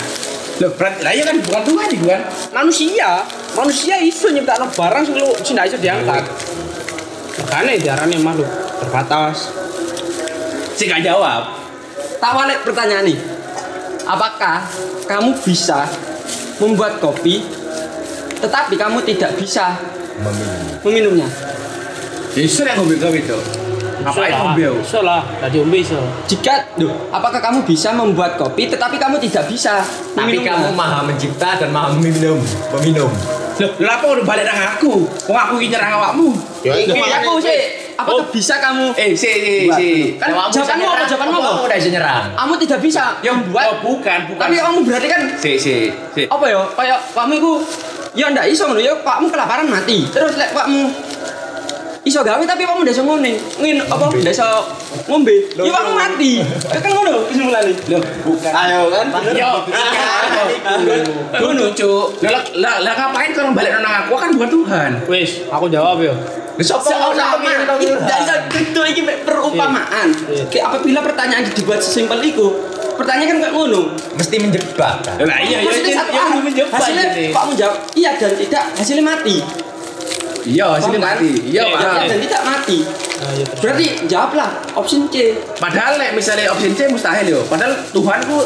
Loh, berarti lah ya kan bukan Tuhan itu kan? manusia, manusia iso nyiptakno barang sing lu sing ndak iso diangkat. Makanya diarani makhluk terbatas. Si gak jawab. Tak balik pertanyaan nih. Apakah kamu bisa membuat kopi tetapi kamu tidak bisa meminumnya? Justru yang ngombe kowe itu. Ngapain ngombe? Iso lah, tadi ombe iso. Jika, duh, apakah kamu bisa membuat kopi tetapi kamu tidak bisa Tapi meminumnya? kamu maha mencipta dan maha meminum, meminum. Loh, lho apa udah balik nang aku? Wong aku iki nyerang awakmu. Ya makanya aku sih, apakah bisa kamu Eh, si, si, Buat. si. Kan Jawabanmu apa? Jawabanmu apa? Kamu udah bisa nyerang. Kamu tidak bisa Yang membuat Oh, bukan, bukan. Tapi kamu berarti kan si, si, si. apa ya? Kayak kamu itu ya ndak iso ngono ya kamu kelaparan mati. Terus lek kamu iso gawe tapi kamu ndak iso ngene. Ngin apa ndak iso ngombe. Ya kamu mati. Kan ngono kesimpulannya. Loh, bukan. Ayo kan. Yo, Ngono, Cuk. Lah lah ngapain kalau balik nang aku kan bukan Tuhan. Wis, aku jawab yo. Lah sapa Seorang tidak bisa itu ini perumpamaan. Kayak apabila pertanyaan dibuat sesimpel itu, pertanyaan kan kayak ngono. Mesti menjebak kan. Lah iya, iya, Maksudnya iya, iya, Hasilnya. Pak menjawab iya dan tidak, hasilnya mati. Iya, sini kan? mati. Iya. Iya dan tidak mati. Nah, iya. Berarti jawablah option C. Padahal lek misalnya opsi C mustahil yo. Padahal Tuhan ku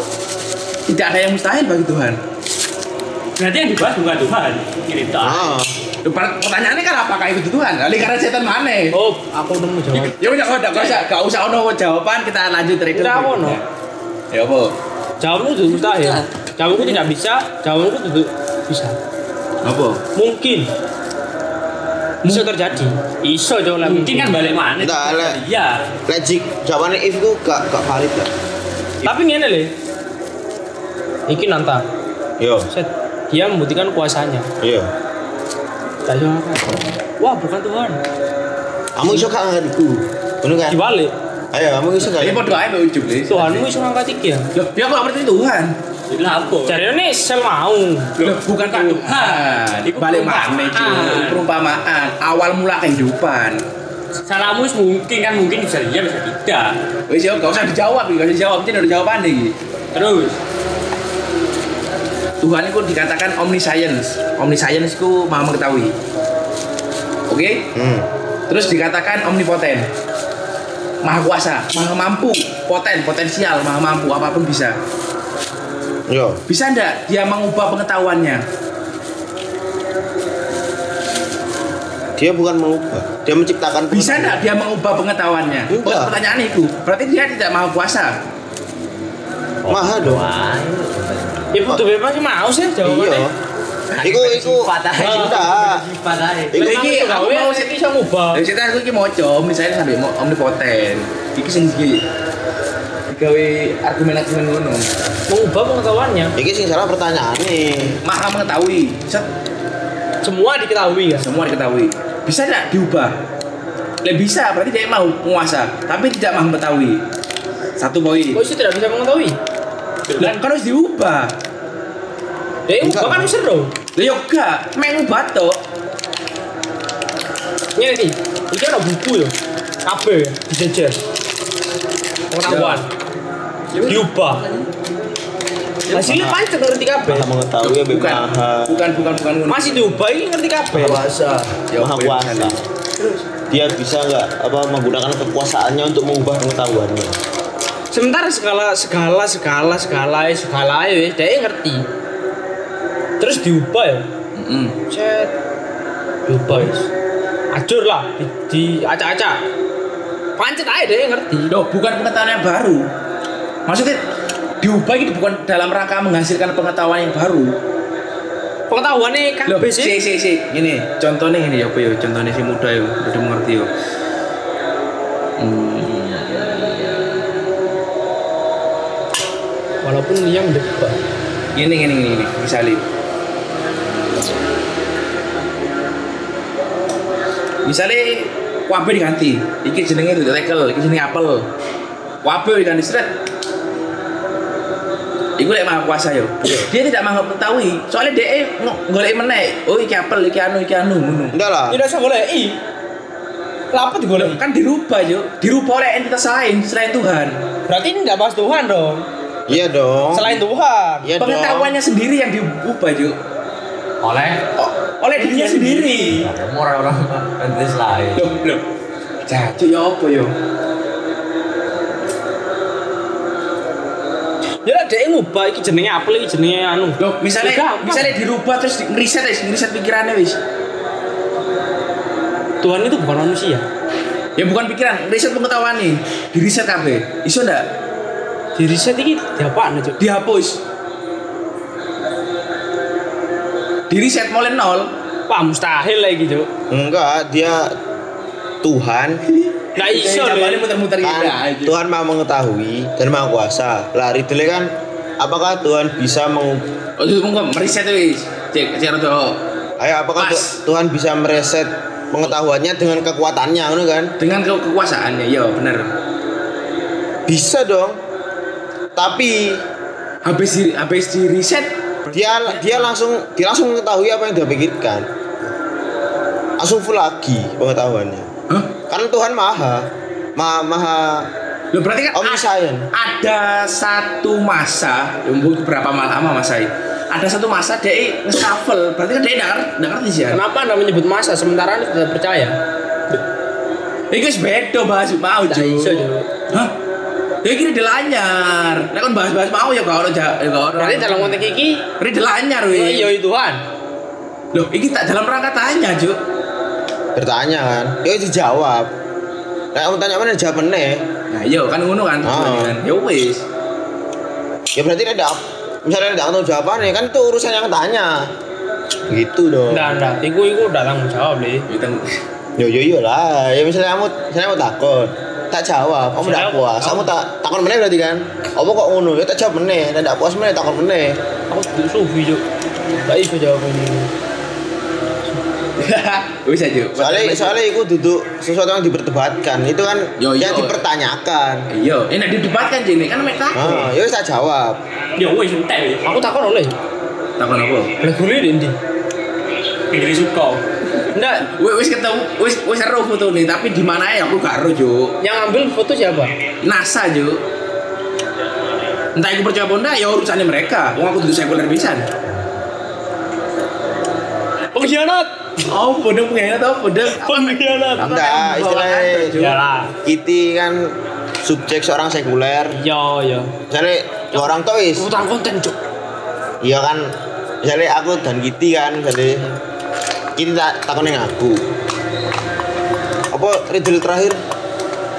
tidak ada yang mustahil bagi Tuhan. Berarti yang dibahas bukan Tuhan. Ini tak. Ah, pertanyaannya kan apakah itu Tuhan? Lah karena setan mana? Oh, aku nemu jawaban. Ya udah, udah, gak usah, gak usah ono jawaban, kita lanjut trader. Tidak ono. Ya apa? Jawabanku itu mustahil. Jawabanku tidak bisa, jawabanku itu bisa. Apa? Mungkin. Bisa terjadi. Iso jauh lah. Mungkin kan balik mana? Enggak, Le. Iya. Lejik jawabannya if itu gak gak valid lah. Tapi ngene le. Iki nanta. Yo, Set. Dia membuktikan kuasanya. iya. Tak. Wah, bukan Tuhan. Kamu iso gak ngangkatku? Bener kan? Dibalik. Ayo, kamu iso gak? Ini podo aja mbak ujung. Tuhanmu iso ngangkat iki ya. Loh, dia kok berarti Tuhan? Itu apa? Cari ini sel mau. Loh, bukan kan Tuhan. Iku Balik perumpamaan. mana cuy? Perumpamaan. Awal mula kehidupan. Salahmu mungkin kan mungkin bisa iya bisa tidak. Wes ya, gak usah dijawab, gak usah dijawab. Ini udah jawaban nih. Terus Tuhan itu dikatakan omniscience. Omniscience itu maha mengetahui. Oke? Hmm. Terus dikatakan omnipoten. Maha kuasa, maha mampu, poten, potensial, maha mampu, apa pun bisa. Yo, Bisa ndak dia mengubah pengetahuannya? dia bukan mengubah, dia menciptakan. Bisa ndak dia mengubah pengetahuannya? Enggak. Pertanyaan itu. Berarti dia tidak maha kuasa. Maha dong. Wah, Ya butuh bebas sih mau sih Iya. jawabannya. Iku iku aja. Iku iki Aku mau mau sih bisa ngubah. Situ aku iki maca misalnya sampai mau omnipoten. Iki sing iki digawe argumen-argumen ngono. Mengubah pengetahuannya. Iki sing salah pertanyaan nih. Maha mengetahui. Set, Semua diketahui ya. semua diketahui. Bisa tidak diubah? Lah bisa, berarti dia mau penguasa, tapi tidak maha mengetahui. Satu poin. Kok itu tidak bisa mengetahui? Lah kan harus diubah. Ya, ubah kan seru. Lah yo gak, ngubah tok. Ini nih, ini ada buku ya. Kabeh ya, dijejer. Pengetahuan. Diubah. Hasilnya pancet ngerti kabeh. Maha mengetahui ya Bukan, maha bukan, bukan, bukan. Masih diubah ini ngerti kabeh. kuasa. Ya, maha poin kuasa. Dia bisa nggak apa menggunakan kekuasaannya untuk mengubah pengetahuannya. Sementara segala segala segala segala segala ya dia ngerti. Terus diubah ya. Mm-mm. Cet. Diubah ya. Acur lah, di, di acak-acak. Pancet aja dia ngerti. Loh, bukan pengetahuan yang baru. Maksudnya diubah itu bukan dalam rangka menghasilkan pengetahuan yang baru. Pengetahuannya Loh, kabeh si si si, gini, contohnya gini ya, apa ya? Contohnya si muda ya, udah mengerti ya. Hmm. Walaupun dia mendebat. Gini gini gini, gini. misalnya. Misalnya wabe diganti, iki jenenge itu tekel, iki jenenge apel. Wabe diganti seret. Iku lek maha kuasa yo. Dia tidak maha mengetahui, soalnya dia ng- golek meneh. Oh iki apel, iki anu, iki anu, ngono. Enggak lah. Tidak usah boleh i. Kenapa digolek? Kan dirubah yo, dirubah oleh entitas lain selain Tuhan. Berarti ini tidak bahas Tuhan dong. Iya dong. Selain Tuhan. Iya dong. Pengetahuannya sendiri yang diubah yo. Oleh Oh, oleh dirinya sendiri. orang-orang entis lain. Loh, loh. Jacu ya apa yo? Ya lah dia ngubah iki jenenge apel iki jenenge anu. Loh, misalnya Ya, gampang. misalnya dirubah terus di- ngeriset wis, ngeriset pikirannya wis. Tuhan itu bukan manusia. Ya bukan pikiran, riset pengetahuan nih. Di riset kabeh. Iso ndak? Di riset iki diapaan Cuk? Dihapus. Di riset mulai nol. Wah mustahil lah gitu. Enggak, dia Tuhan Nah iso lho. muter-muter gitu kan aja. Tuhan maha mengetahui dan maha kuasa. Lah ridele kan apakah Tuhan bisa mengubah Oh, itu monggo meriset wis. Cek cek rada Ayo apakah Pas. Tu- Tuhan bisa mereset pengetahuannya dengan kekuatannya ngono kan? dengan ke kekuasaannya. Ya, bener. Bisa dong. Tapi Habis di habis di riset dia dia langsung dia langsung mengetahui apa yang dia pikirkan. Langsung full lagi pengetahuannya. Hah? Karena Tuhan maha maha maha Loh, berarti kan omniscient. ada satu masa, ya beberapa lama masa ini. Ada satu masa dia nge-shuffle, berarti kan dia nggak ngerti, sih ya. Kenapa anda menyebut masa sementara anda tidak percaya? Ini guys beda bahas mau Tidak cuy. iso Cuk. Hah? Ya kira dilanyar. Nek kan bahas-bahas mau ya kalau ja, ya kalau. Berarti dalam konteks iki Ini dilanyar oh, wih. iya Tuhan. Loh, ini tak dalam rangka tanya, Juk. Bertanya kan. Ya dijawab. Nah, kamu tanya mana jawab meneh. Nah, iya kan ngono kan tujuannya kan. Ya wis. Ya berarti ada misalnya tidak tahu jawabannya kan itu urusan yang tanya. Gitu dong. Enggak, enggak. Iku iku udah tanggung jawab deh. Kita Yo yo yo lah. Ya misalnya kamu misalnya kamu takut, tak jawab, kamu tidak puas. Kamu tak takut meneh berarti kan? Apa kok ngono? Ya tak jawab meneh, dan tidak puas meneh takut meneh. Aku sufi juk. Gak iso jawabannya. wis aja. Soalnya soalnya itu duduk sesuatu yang diperdebatkan. Itu kan Yo, yang yo. dipertanyakan. Iya, enak didebatkan jadi kan mek takut. Ah, ya wis tak jawab. Ya wis entek. Aku takut oleh. Takon apa? Lah gue di ndi? Pinggir suka. Enggak, Wis wis ketemu, wis wis ero foto nih, tapi di mana ya aku gak ero, Juk. yang ambil foto siapa? NASA, Juk. Entah aku percaya apa enggak, ya urusannya mereka. Wong aku duduk sekuler pisan. Pengkhianat. Oh, bodoh pengen atau bodoh? Pengkhianat. Enggak, istilahnya Ya lah. Kiti kan subjek seorang sekuler. Yo yo. Misalnya dua orang tuh wis. Utang konten juk. Iya kan. Misalnya aku dan Kiti kan, misalnya Kiti tak takonin aku. Apa riddle terakhir?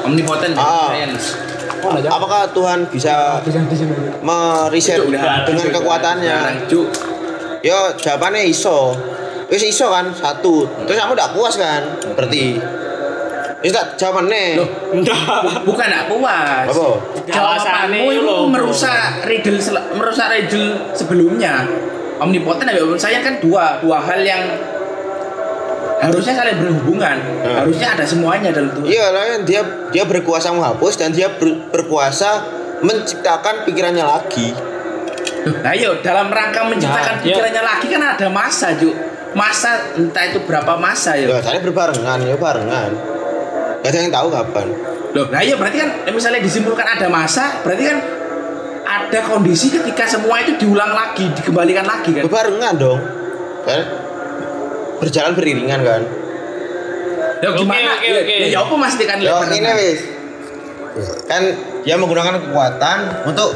Omnipotent Ah. science. Oh. Apakah Tuhan bisa meriset Cuk, dengan Cuk, kekuatannya? Cuk. Yo jawabannya iso. Wis iso kan satu. Terus kamu udah puas kan? Berarti. Wis tak jawabannya. Loh, bukan enggak puas. Apa? Jawabanmu itu merusak riddle sel- merusak riddle sebelumnya. Omnipotent ya menurut saya kan dua dua hal yang harusnya saling berhubungan. Ya. Harusnya ada semuanya dalam Tuhan. Iya lah kan dia dia berkuasa menghapus dan dia ber- berkuasa menciptakan pikirannya lagi. Nah, iya dalam rangka menciptakan Nah, iya. pikirannya lagi kan ada masa, Juk. Masa entah itu berapa masa ya. Ya, saya berbarengan, ya barengan. Gak ada yang tahu kapan. Loh, nah iya berarti kan eh, misalnya disimpulkan ada masa, berarti kan ada kondisi ketika semua itu diulang lagi, dikembalikan lagi kan. Berbarengan dong. Kan? Berjalan beriringan kan. Ya Oke, gimana? oke, Ya, oke. ya, ya apa memastikan Yo, barengan? ini wis. Kan dia menggunakan kekuatan untuk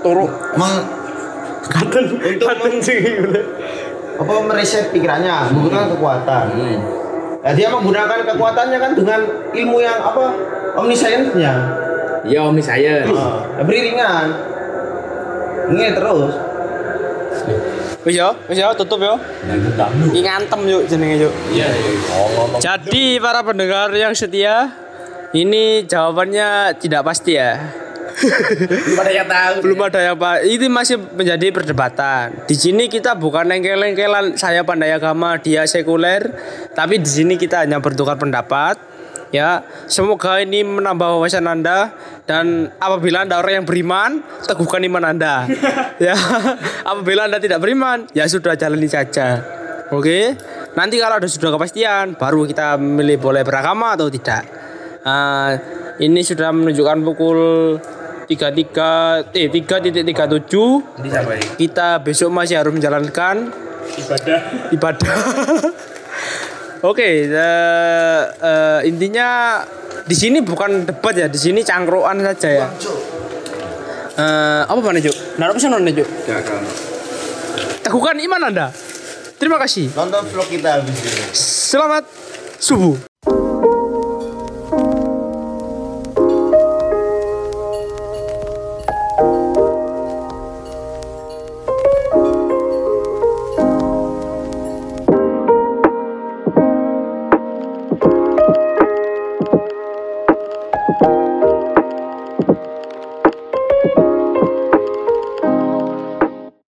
Turu. meng, Katen. Untuk Katen sih. Apa mereset pikirannya menggunakan kekuatan. Nah, dia menggunakan kekuatannya kan dengan ilmu yang apa omniscience-nya. Ya omni saya. Ah, beriringan. Ini terus. Wis yo, wis yo tutup yo. Iki ngantem yuk jenenge yuk. Iya. Jadi para pendengar yang setia, ini jawabannya tidak pasti ya. Belum ada yang tahu. Belum ada yang pak. Ini masih menjadi perdebatan. Di sini kita bukan lengkel-lengkelan saya pandai agama, dia sekuler, tapi di sini kita hanya bertukar pendapat. Ya, semoga ini menambah wawasan Anda dan apabila Anda orang yang beriman, teguhkan iman Anda. ya, apabila Anda tidak beriman, ya sudah jalani saja. Oke. Nanti kalau ada sudah kepastian, baru kita memilih boleh beragama atau tidak. Ah, ini sudah menunjukkan pukul 33 eh 3.37 Nanti siapa ya? kita besok masih harus menjalankan Ibadah. ibadah. Oke, eh, eh, intinya di sini bukan debat ya, di sini cangkruan saja ya. Eh, apa mana Juk? Naruh pesan Juk? Gak kan. Teguhkan iman Anda. Terima kasih. Nonton vlog kita habis ini. Selamat subuh.